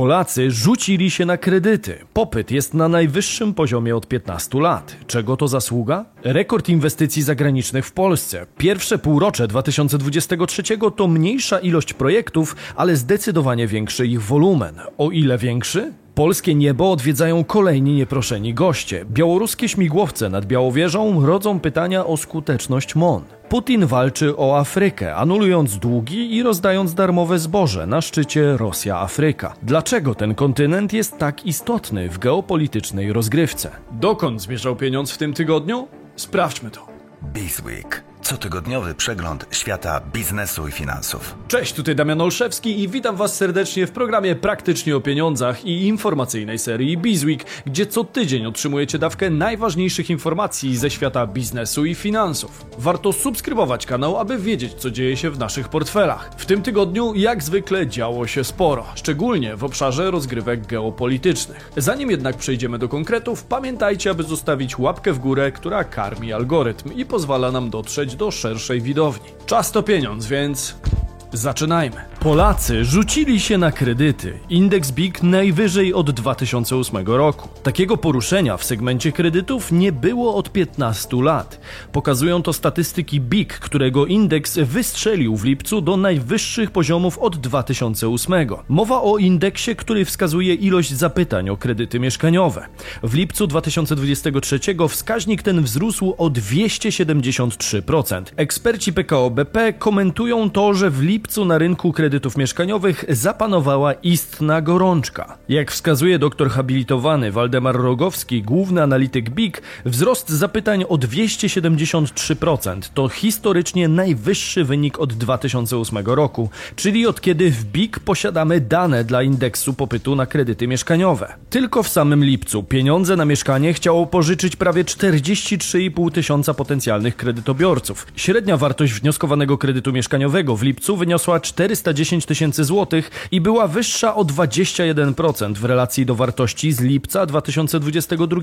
Polacy rzucili się na kredyty. Popyt jest na najwyższym poziomie od 15 lat. Czego to zasługa? Rekord inwestycji zagranicznych w Polsce. Pierwsze półrocze 2023 to mniejsza ilość projektów, ale zdecydowanie większy ich wolumen. O ile większy? Polskie niebo odwiedzają kolejni nieproszeni goście. Białoruskie śmigłowce nad Białowieżą rodzą pytania o skuteczność MON. Putin walczy o Afrykę, anulując długi i rozdając darmowe zboże na szczycie Rosja-Afryka. Dlaczego ten kontynent jest tak istotny w geopolitycznej rozgrywce? Dokąd zmierzał pieniądz w tym tygodniu? Sprawdźmy to. Bizweek. Cotygodniowy przegląd świata biznesu i finansów. Cześć, tutaj Damian Olszewski i witam Was serdecznie w programie Praktycznie o Pieniądzach i informacyjnej serii Bizweek, gdzie co tydzień otrzymujecie dawkę najważniejszych informacji ze świata biznesu i finansów. Warto subskrybować kanał, aby wiedzieć, co dzieje się w naszych portfelach. W tym tygodniu, jak zwykle, działo się sporo, szczególnie w obszarze rozgrywek geopolitycznych. Zanim jednak przejdziemy do konkretów, pamiętajcie, aby zostawić łapkę w górę, która karmi algorytm i pozwala nam dotrzeć do szerszej widowni. Czas to pieniądz, więc zaczynajmy. Polacy rzucili się na kredyty. Indeks BIG najwyżej od 2008 roku. Takiego poruszenia w segmencie kredytów nie było od 15 lat. Pokazują to statystyki BIG, którego indeks wystrzelił w lipcu do najwyższych poziomów od 2008. Mowa o indeksie, który wskazuje ilość zapytań o kredyty mieszkaniowe. W lipcu 2023 wskaźnik ten wzrósł o 273%. Eksperci PKO BP komentują to, że w lipcu na rynku kredytów kredytów mieszkaniowych zapanowała istna gorączka. Jak wskazuje doktor habilitowany Waldemar Rogowski, główny analityk BIG, wzrost zapytań o 273% to historycznie najwyższy wynik od 2008 roku, czyli od kiedy w BIG posiadamy dane dla indeksu popytu na kredyty mieszkaniowe. Tylko w samym lipcu pieniądze na mieszkanie chciało pożyczyć prawie 43,5 tysiąca potencjalnych kredytobiorców. Średnia wartość wnioskowanego kredytu mieszkaniowego w lipcu wyniosła 410 10 tysięcy złotych i była wyższa o 21% w relacji do wartości z lipca 2022.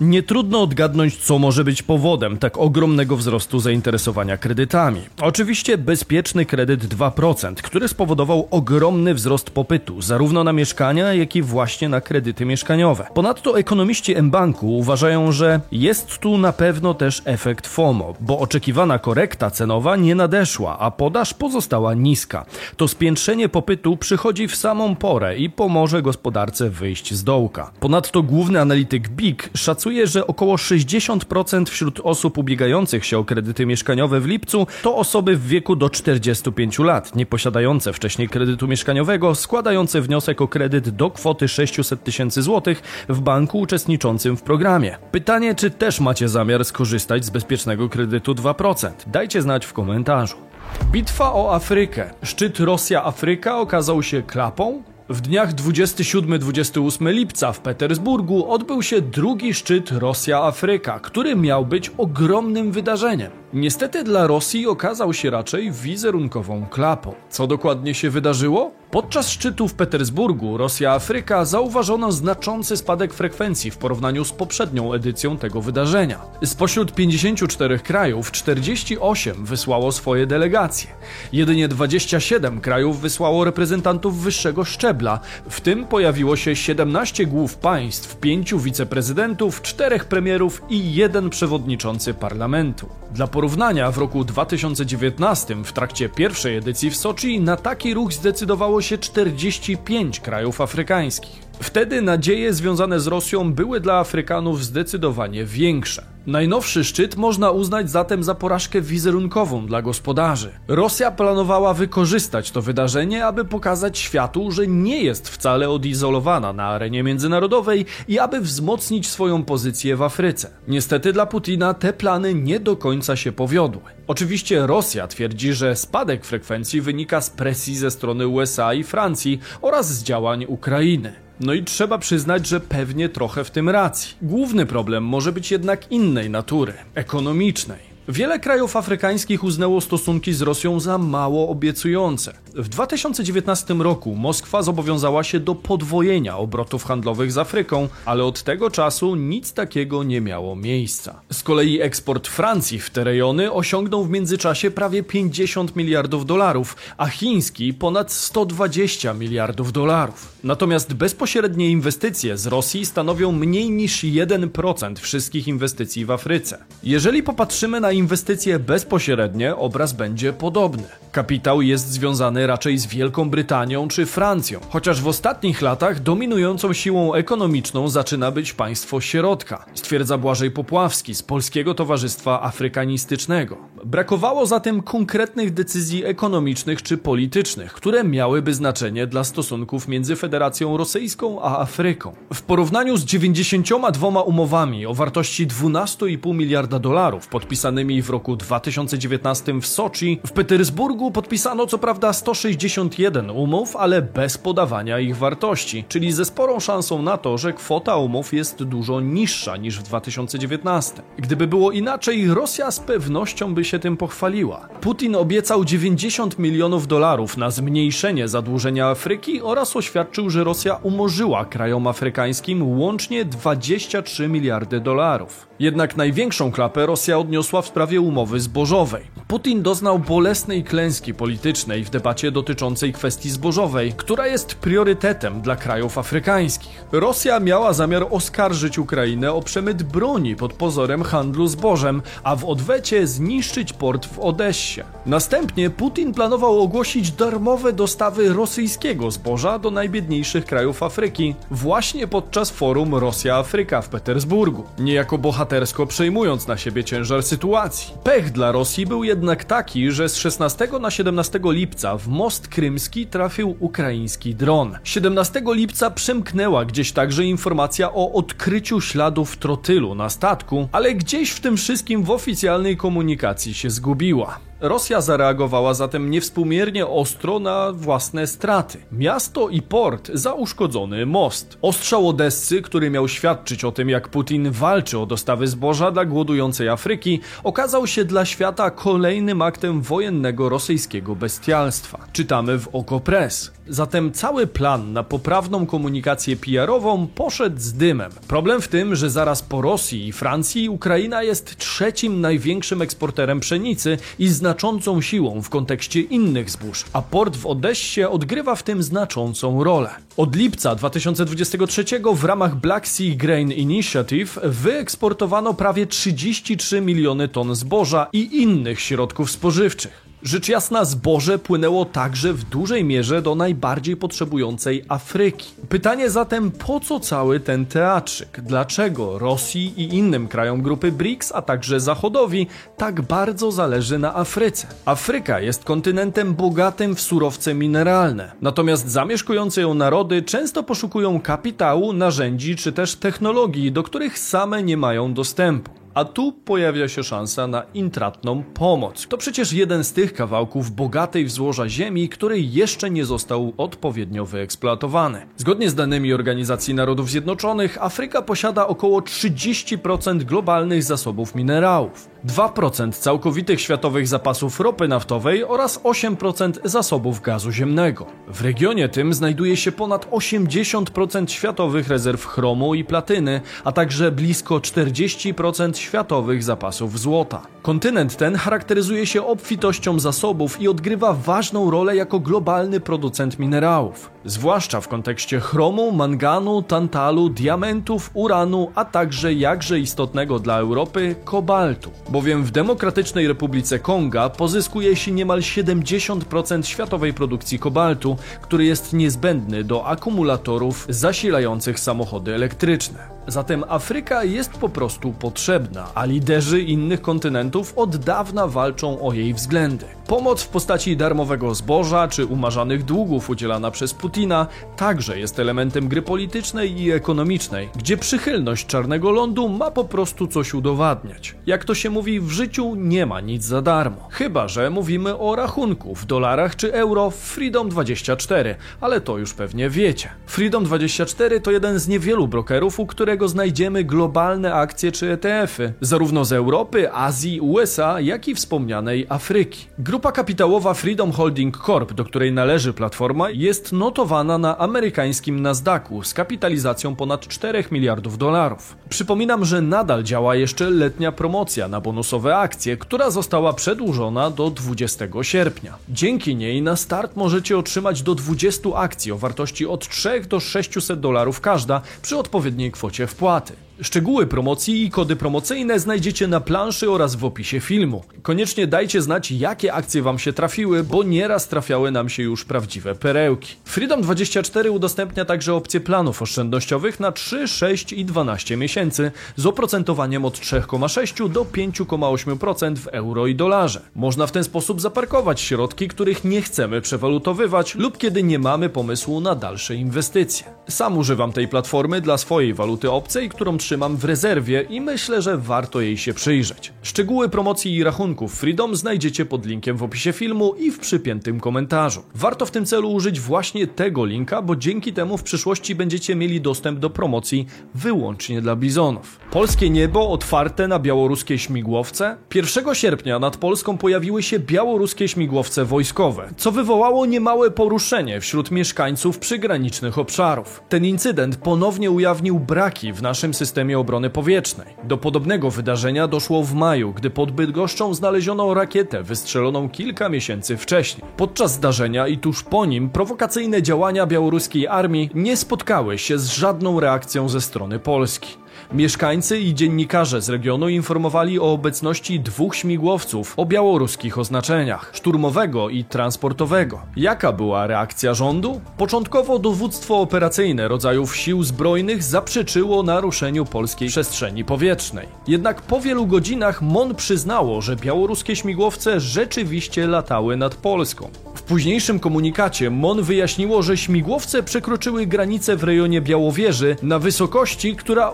Nie trudno odgadnąć, co może być powodem tak ogromnego wzrostu zainteresowania kredytami. Oczywiście bezpieczny kredyt 2%, który spowodował ogromny wzrost popytu, zarówno na mieszkania, jak i właśnie na kredyty mieszkaniowe. Ponadto ekonomiści mBanku uważają, że jest tu na pewno też efekt FOMO, bo oczekiwana korekta cenowa nie nadeszła, a podaż pozostała niska. To spiętrzenie popytu przychodzi w samą porę i pomoże gospodarce wyjść z dołka. Ponadto główny analityk BIG szacuje, że około 60% wśród osób ubiegających się o kredyty mieszkaniowe w lipcu to osoby w wieku do 45 lat, nie posiadające wcześniej kredytu mieszkaniowego, składające wniosek o kredyt do kwoty 600 tysięcy złotych w banku uczestniczącym w programie. Pytanie, czy też macie zamiar skorzystać z bezpiecznego kredytu 2%? Dajcie znać w komentarzu. Bitwa o Afrykę. Szczyt Rosja-Afryka okazał się klapą? W dniach 27-28 lipca w Petersburgu odbył się drugi szczyt Rosja-Afryka, który miał być ogromnym wydarzeniem. Niestety dla Rosji okazał się raczej wizerunkową klapą. Co dokładnie się wydarzyło? Podczas szczytu w Petersburgu Rosja-Afryka zauważono znaczący spadek frekwencji w porównaniu z poprzednią edycją tego wydarzenia. Spośród 54 krajów 48 wysłało swoje delegacje. Jedynie 27 krajów wysłało reprezentantów wyższego szczebla, w tym pojawiło się 17 głów państw, 5 wiceprezydentów, 4 premierów i jeden przewodniczący parlamentu. Dla porównania w roku 2019 w trakcie pierwszej edycji w Soczi na taki ruch zdecydowało się 45 krajów afrykańskich. Wtedy nadzieje związane z Rosją były dla Afrykanów zdecydowanie większe. Najnowszy szczyt można uznać zatem za porażkę wizerunkową dla gospodarzy. Rosja planowała wykorzystać to wydarzenie, aby pokazać światu, że nie jest wcale odizolowana na arenie międzynarodowej i aby wzmocnić swoją pozycję w Afryce. Niestety dla Putina te plany nie do końca się powiodły. Oczywiście Rosja twierdzi, że spadek frekwencji wynika z presji ze strony USA i Francji oraz z działań Ukrainy. No i trzeba przyznać, że pewnie trochę w tym racji. Główny problem może być jednak innej natury ekonomicznej. Wiele krajów afrykańskich uznało stosunki z Rosją za mało obiecujące. W 2019 roku Moskwa zobowiązała się do podwojenia obrotów handlowych z Afryką, ale od tego czasu nic takiego nie miało miejsca. Z kolei eksport Francji w te rejony osiągnął w międzyczasie prawie 50 miliardów dolarów, a chiński ponad 120 miliardów dolarów. Natomiast bezpośrednie inwestycje z Rosji stanowią mniej niż 1% wszystkich inwestycji w Afryce. Jeżeli popatrzymy na inwestycje bezpośrednie, obraz będzie podobny. Kapitał jest związany raczej z Wielką Brytanią czy Francją, chociaż w ostatnich latach dominującą siłą ekonomiczną zaczyna być państwo środka, stwierdza Błażej Popławski z Polskiego Towarzystwa Afrykanistycznego. Brakowało zatem konkretnych decyzji ekonomicznych czy politycznych, które miałyby znaczenie dla stosunków między Federacją Rosyjską a Afryką. W porównaniu z 92 umowami o wartości 12,5 miliarda dolarów podpisanymi w roku 2019 w Soczi, w Petersburgu podpisano co prawda 161 umów, ale bez podawania ich wartości, czyli ze sporą szansą na to, że kwota umów jest dużo niższa niż w 2019. Gdyby było inaczej, Rosja z pewnością by się tym pochwaliła. Putin obiecał 90 milionów dolarów na zmniejszenie zadłużenia Afryki oraz oświadczył, że Rosja umorzyła krajom afrykańskim łącznie 23 miliardy dolarów. Jednak największą klapę Rosja odniosła w sprawie umowy zbożowej. Putin doznał bolesnej klęski politycznej w debacie dotyczącej kwestii zbożowej, która jest priorytetem dla krajów afrykańskich. Rosja miała zamiar oskarżyć Ukrainę o przemyt broni pod pozorem handlu zbożem, a w odwecie zniszczyć port w Odessie. Następnie Putin planował ogłosić darmowe dostawy rosyjskiego zboża do najbiedniejszych krajów Afryki, właśnie podczas forum Rosja-Afryka w Petersburgu, niejako bohatersko przejmując na siebie ciężar sytuacji. Pech dla Rosji był jednak taki, że z 16 na 17 lipca w most krymski trafił ukraiński dron. 17 lipca przemknęła gdzieś także informacja o odkryciu śladów trotylu na statku, ale gdzieś w tym wszystkim w oficjalnej komunikacji się zgubiła. Rosja zareagowała zatem niewspółmiernie ostro na własne straty. Miasto i port za uszkodzony most. Ostrzał Odessy, który miał świadczyć o tym, jak Putin walczy o dostawy zboża dla głodującej Afryki, okazał się dla świata kolejnym aktem wojennego rosyjskiego bestialstwa. Czytamy w Okopres. Zatem cały plan na poprawną komunikację PR-ową poszedł z dymem. Problem w tym, że zaraz po Rosji i Francji Ukraina jest trzecim największym eksporterem pszenicy i znaczącą siłą w kontekście innych zbóż, a port w Odessie odgrywa w tym znaczącą rolę. Od lipca 2023 w ramach Black Sea Grain Initiative wyeksportowano prawie 33 miliony ton zboża i innych środków spożywczych. Rzecz jasna, zboże płynęło także w dużej mierze do najbardziej potrzebującej Afryki. Pytanie zatem, po co cały ten teatrzyk? Dlaczego Rosji i innym krajom grupy BRICS, a także Zachodowi, tak bardzo zależy na Afryce? Afryka jest kontynentem bogatym w surowce mineralne, natomiast zamieszkujące ją narody często poszukują kapitału, narzędzi czy też technologii, do których same nie mają dostępu. A tu pojawia się szansa na intratną pomoc. To przecież jeden z tych kawałków bogatej w złoża ziemi, który jeszcze nie został odpowiednio wyeksploatowany. Zgodnie z danymi Organizacji Narodów Zjednoczonych, Afryka posiada około 30% globalnych zasobów minerałów. 2% całkowitych światowych zapasów ropy naftowej oraz 8% zasobów gazu ziemnego. W regionie tym znajduje się ponad 80% światowych rezerw chromu i platyny, a także blisko 40% światowych zapasów złota. Kontynent ten charakteryzuje się obfitością zasobów i odgrywa ważną rolę jako globalny producent minerałów, zwłaszcza w kontekście chromu, manganu, tantalu, diamentów, uranu, a także jakże istotnego dla Europy kobaltu bowiem w Demokratycznej Republice Konga pozyskuje się niemal 70% światowej produkcji kobaltu, który jest niezbędny do akumulatorów zasilających samochody elektryczne. Zatem Afryka jest po prostu potrzebna, a liderzy innych kontynentów od dawna walczą o jej względy. Pomoc w postaci darmowego zboża czy umarzanych długów udzielana przez Putina także jest elementem gry politycznej i ekonomicznej, gdzie przychylność czarnego lądu ma po prostu coś udowadniać. Jak to się mówi, w życiu nie ma nic za darmo. Chyba, że mówimy o rachunku w dolarach czy euro w Freedom24, ale to już pewnie wiecie. Freedom24 to jeden z niewielu brokerów, u których którego znajdziemy globalne akcje czy ETF-y, zarówno z Europy, Azji, USA, jak i wspomnianej Afryki. Grupa kapitałowa Freedom Holding Corp, do której należy platforma, jest notowana na amerykańskim Nasdaqu z kapitalizacją ponad 4 miliardów dolarów. Przypominam, że nadal działa jeszcze letnia promocja na bonusowe akcje, która została przedłużona do 20 sierpnia. Dzięki niej na start możecie otrzymać do 20 akcji o wartości od 3 do 600 dolarów każda przy odpowiedniej kwocie wpłaty. Szczegóły promocji i kody promocyjne znajdziecie na planszy oraz w opisie filmu. Koniecznie dajcie znać, jakie akcje Wam się trafiły, bo nieraz trafiały nam się już prawdziwe perełki. Freedom24 udostępnia także opcje planów oszczędnościowych na 3, 6 i 12 miesięcy z oprocentowaniem od 3,6 do 5,8% w euro i dolarze. Można w ten sposób zaparkować środki, których nie chcemy przewalutowywać lub kiedy nie mamy pomysłu na dalsze inwestycje. Sam używam tej platformy dla swojej waluty obcej, którą trzymam w rezerwie i myślę, że warto jej się przyjrzeć. Szczegóły promocji i rachunków Freedom znajdziecie pod linkiem w opisie filmu i w przypiętym komentarzu. Warto w tym celu użyć właśnie tego linka, bo dzięki temu w przyszłości będziecie mieli dostęp do promocji wyłącznie dla bizonów. Polskie niebo otwarte na białoruskie śmigłowce? 1 sierpnia nad Polską pojawiły się białoruskie śmigłowce wojskowe, co wywołało niemałe poruszenie wśród mieszkańców przygranicznych obszarów. Ten incydent ponownie ujawnił braki w naszym systemie obrony powietrznej. Do podobnego wydarzenia doszło w maju, gdy pod Bydgoszczą znaleziono rakietę wystrzeloną kilka miesięcy wcześniej. Podczas zdarzenia i tuż po nim prowokacyjne działania białoruskiej armii nie spotkały się z żadną reakcją ze strony Polski. Mieszkańcy i dziennikarze z regionu informowali o obecności dwóch śmigłowców o białoruskich oznaczeniach szturmowego i transportowego. Jaka była reakcja rządu? Początkowo dowództwo operacyjne rodzajów sił zbrojnych zaprzeczyło naruszeniu polskiej przestrzeni powietrznej. Jednak po wielu godzinach MON przyznało, że białoruskie śmigłowce rzeczywiście latały nad Polską. W późniejszym komunikacie MON wyjaśniło, że śmigłowce przekroczyły granicę w rejonie Białowieży na wysokości, która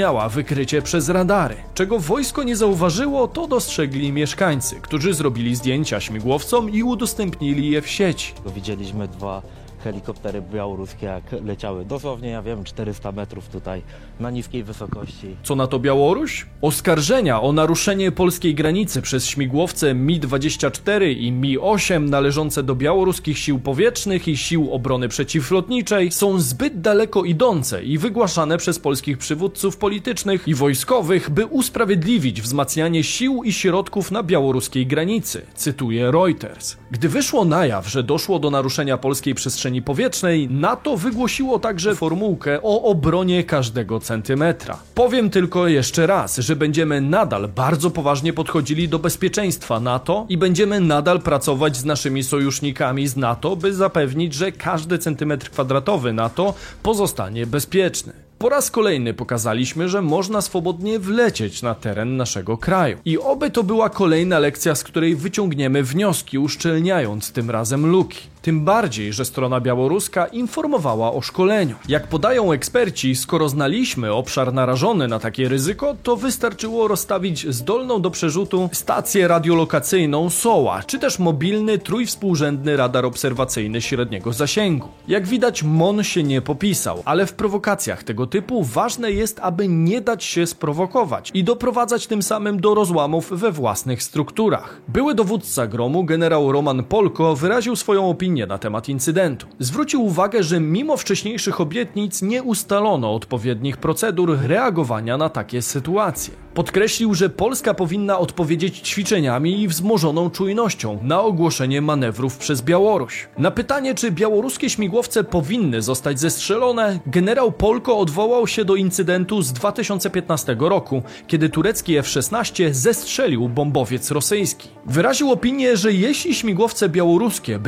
utrudniała wykrycie przez radary. Czego wojsko nie zauważyło, to dostrzegli mieszkańcy, którzy zrobili zdjęcia śmigłowcom i udostępnili je w sieci. Widzieliśmy dwa helikoptery białoruskie, jak leciały dosłownie, ja wiem, 400 metrów tutaj na niskiej wysokości. Co na to Białoruś? Oskarżenia o naruszenie polskiej granicy przez śmigłowce Mi-24 i Mi-8 należące do białoruskich sił powietrznych i sił obrony przeciwlotniczej są zbyt daleko idące i wygłaszane przez polskich przywódców politycznych i wojskowych, by usprawiedliwić wzmacnianie sił i środków na białoruskiej granicy, cytuje Reuters. Gdy wyszło na jaw, że doszło do naruszenia polskiej przestrzeni powietrznej, NATO wygłosiło także formułkę o obronie każdego centymetra. Powiem tylko jeszcze raz, że będziemy nadal bardzo poważnie podchodzili do bezpieczeństwa NATO i będziemy nadal pracować z naszymi sojusznikami z NATO, by zapewnić, że każdy centymetr kwadratowy NATO pozostanie bezpieczny. Po raz kolejny pokazaliśmy, że można swobodnie wlecieć na teren naszego kraju. I oby to była kolejna lekcja, z której wyciągniemy wnioski, uszczelniając tym razem luki. Tym bardziej, że strona białoruska informowała o szkoleniu. Jak podają eksperci, skoro znaliśmy obszar narażony na takie ryzyko, to wystarczyło rozstawić zdolną do przerzutu stację radiolokacyjną SOA, czy też mobilny trójwspółrzędny radar obserwacyjny średniego zasięgu. Jak widać, MON się nie popisał, ale w prowokacjach tego typu ważne jest, aby nie dać się sprowokować i doprowadzać tym samym do rozłamów we własnych strukturach. Były dowódca gromu, generał Roman Polko, wyraził swoją opinię na temat incydentu. Zwrócił uwagę, że mimo wcześniejszych obietnic nie ustalono odpowiednich procedur reagowania na takie sytuacje. Podkreślił, że Polska powinna odpowiedzieć ćwiczeniami i wzmożoną czujnością na ogłoszenie manewrów przez Białoruś. Na pytanie, czy białoruskie śmigłowce powinny zostać zestrzelone, generał Polko odwołał się do incydentu z 2015 roku, kiedy turecki F-16 zestrzelił bombowiec rosyjski. Wyraził opinię, że jeśli śmigłowce białoruskie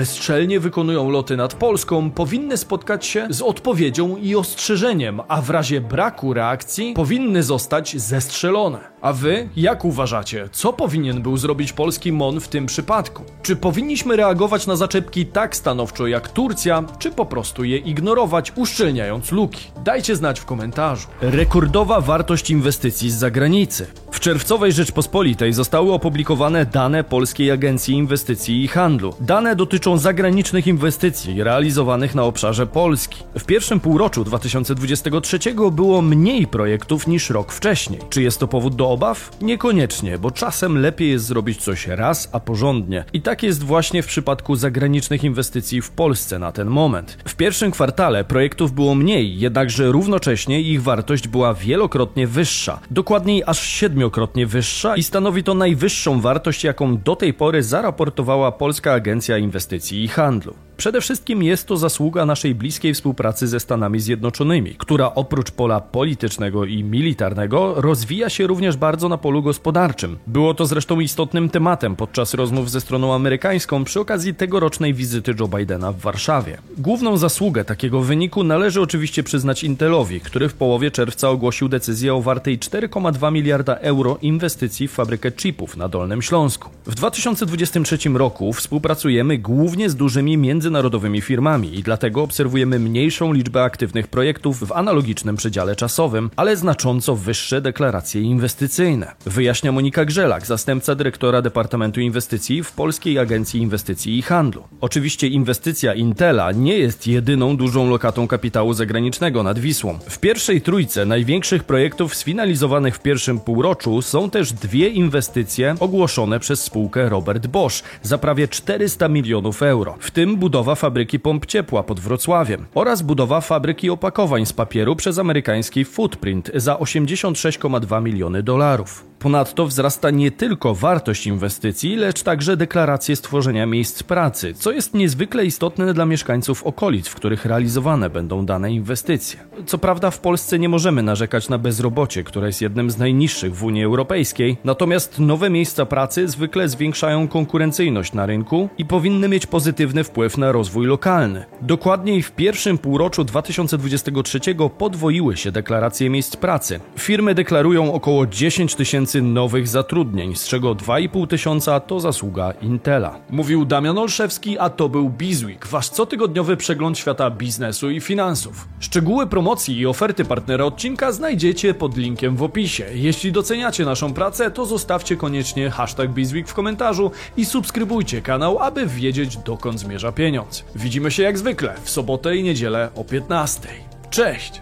wykonują loty nad Polską, powinny spotkać się z odpowiedzią i ostrzeżeniem, a w razie braku reakcji powinny zostać zestrzelone. A wy, jak uważacie, co powinien był zrobić polski MON w tym przypadku? Czy powinniśmy reagować na zaczepki tak stanowczo jak Turcja, czy po prostu je ignorować, uszczelniając luki? Dajcie znać w komentarzu. Rekordowa wartość inwestycji z zagranicy. W czerwcowej Rzeczpospolitej zostały opublikowane dane Polskiej Agencji Inwestycji i Handlu. Dane dotyczą zagranicznych inwestycji realizowanych na obszarze Polski. W pierwszym półroczu 2023 było mniej projektów niż rok wcześniej. Czy jest to powód do obaw? Niekoniecznie, bo czasem lepiej jest zrobić coś raz, a porządnie. I tak jest właśnie w przypadku zagranicznych inwestycji w Polsce na ten moment. W pierwszym kwartale projektów było mniej, jednakże równocześnie ich wartość była wielokrotnie wyższa. Dokładniej aż siedmiokrotnie wyższa i stanowi to najwyższą wartość, jaką do tej pory zaraportowała Polska Agencja Inwestycji i Handlu. لاندلو Przede wszystkim jest to zasługa naszej bliskiej współpracy ze Stanami Zjednoczonymi, która oprócz pola politycznego i militarnego rozwija się również bardzo na polu gospodarczym. Było to zresztą istotnym tematem podczas rozmów ze stroną amerykańską przy okazji tegorocznej wizyty Joe Bidena w Warszawie. Główną zasługę takiego wyniku należy oczywiście przyznać Intelowi, który w połowie czerwca ogłosił decyzję o wartej 4,2 miliarda euro inwestycji w fabrykę chipów na Dolnym Śląsku. W 2023 roku współpracujemy głównie z dużymi międzynarodowymi firmami i dlatego obserwujemy mniejszą liczbę aktywnych projektów w analogicznym przedziale czasowym, ale znacząco wyższe deklaracje inwestycyjne. Wyjaśnia Monika Grzelak, zastępca dyrektora Departamentu Inwestycji w Polskiej Agencji Inwestycji i Handlu. Oczywiście inwestycja Intela nie jest jedyną dużą lokatą kapitału zagranicznego nad Wisłą. W pierwszej trójce największych projektów sfinalizowanych w pierwszym półroczu są też dwie inwestycje ogłoszone przez spółkę Robert Bosch za prawie 400 milionów euro, w tym budowa fabryki pomp ciepła pod Wrocławiem oraz budowa fabryki opakowań z papieru przez amerykański Footprint za 86,2 miliony dolarów. Ponadto wzrasta nie tylko wartość inwestycji, lecz także deklaracje stworzenia miejsc pracy, co jest niezwykle istotne dla mieszkańców okolic, w których realizowane będą dane inwestycje. Co prawda w Polsce nie możemy narzekać na bezrobocie, które jest jednym z najniższych w Unii Europejskiej, natomiast nowe miejsca pracy zwykle zwiększają konkurencyjność na rynku i powinny mieć pozytywny wpływ na rozwój lokalny. Dokładniej w pierwszym półroczu 2023 podwoiły się deklaracje miejsc pracy. Firmy deklarują około 10 tysięcy nowych zatrudnień, z czego 2,5 tysiąca to zasługa Intela. Mówił Damian Olszewski, a to był Bizweek, wasz cotygodniowy przegląd świata biznesu i finansów. Szczegóły promocji i oferty partnera odcinka znajdziecie pod linkiem w opisie. Jeśli doceniacie naszą pracę, to zostawcie koniecznie hashtag Bizweek w komentarzu i subskrybujcie kanał, aby wiedzieć dokąd zmierza pieniądz. Widzimy się jak zwykle w sobotę i niedzielę o 15. Cześć!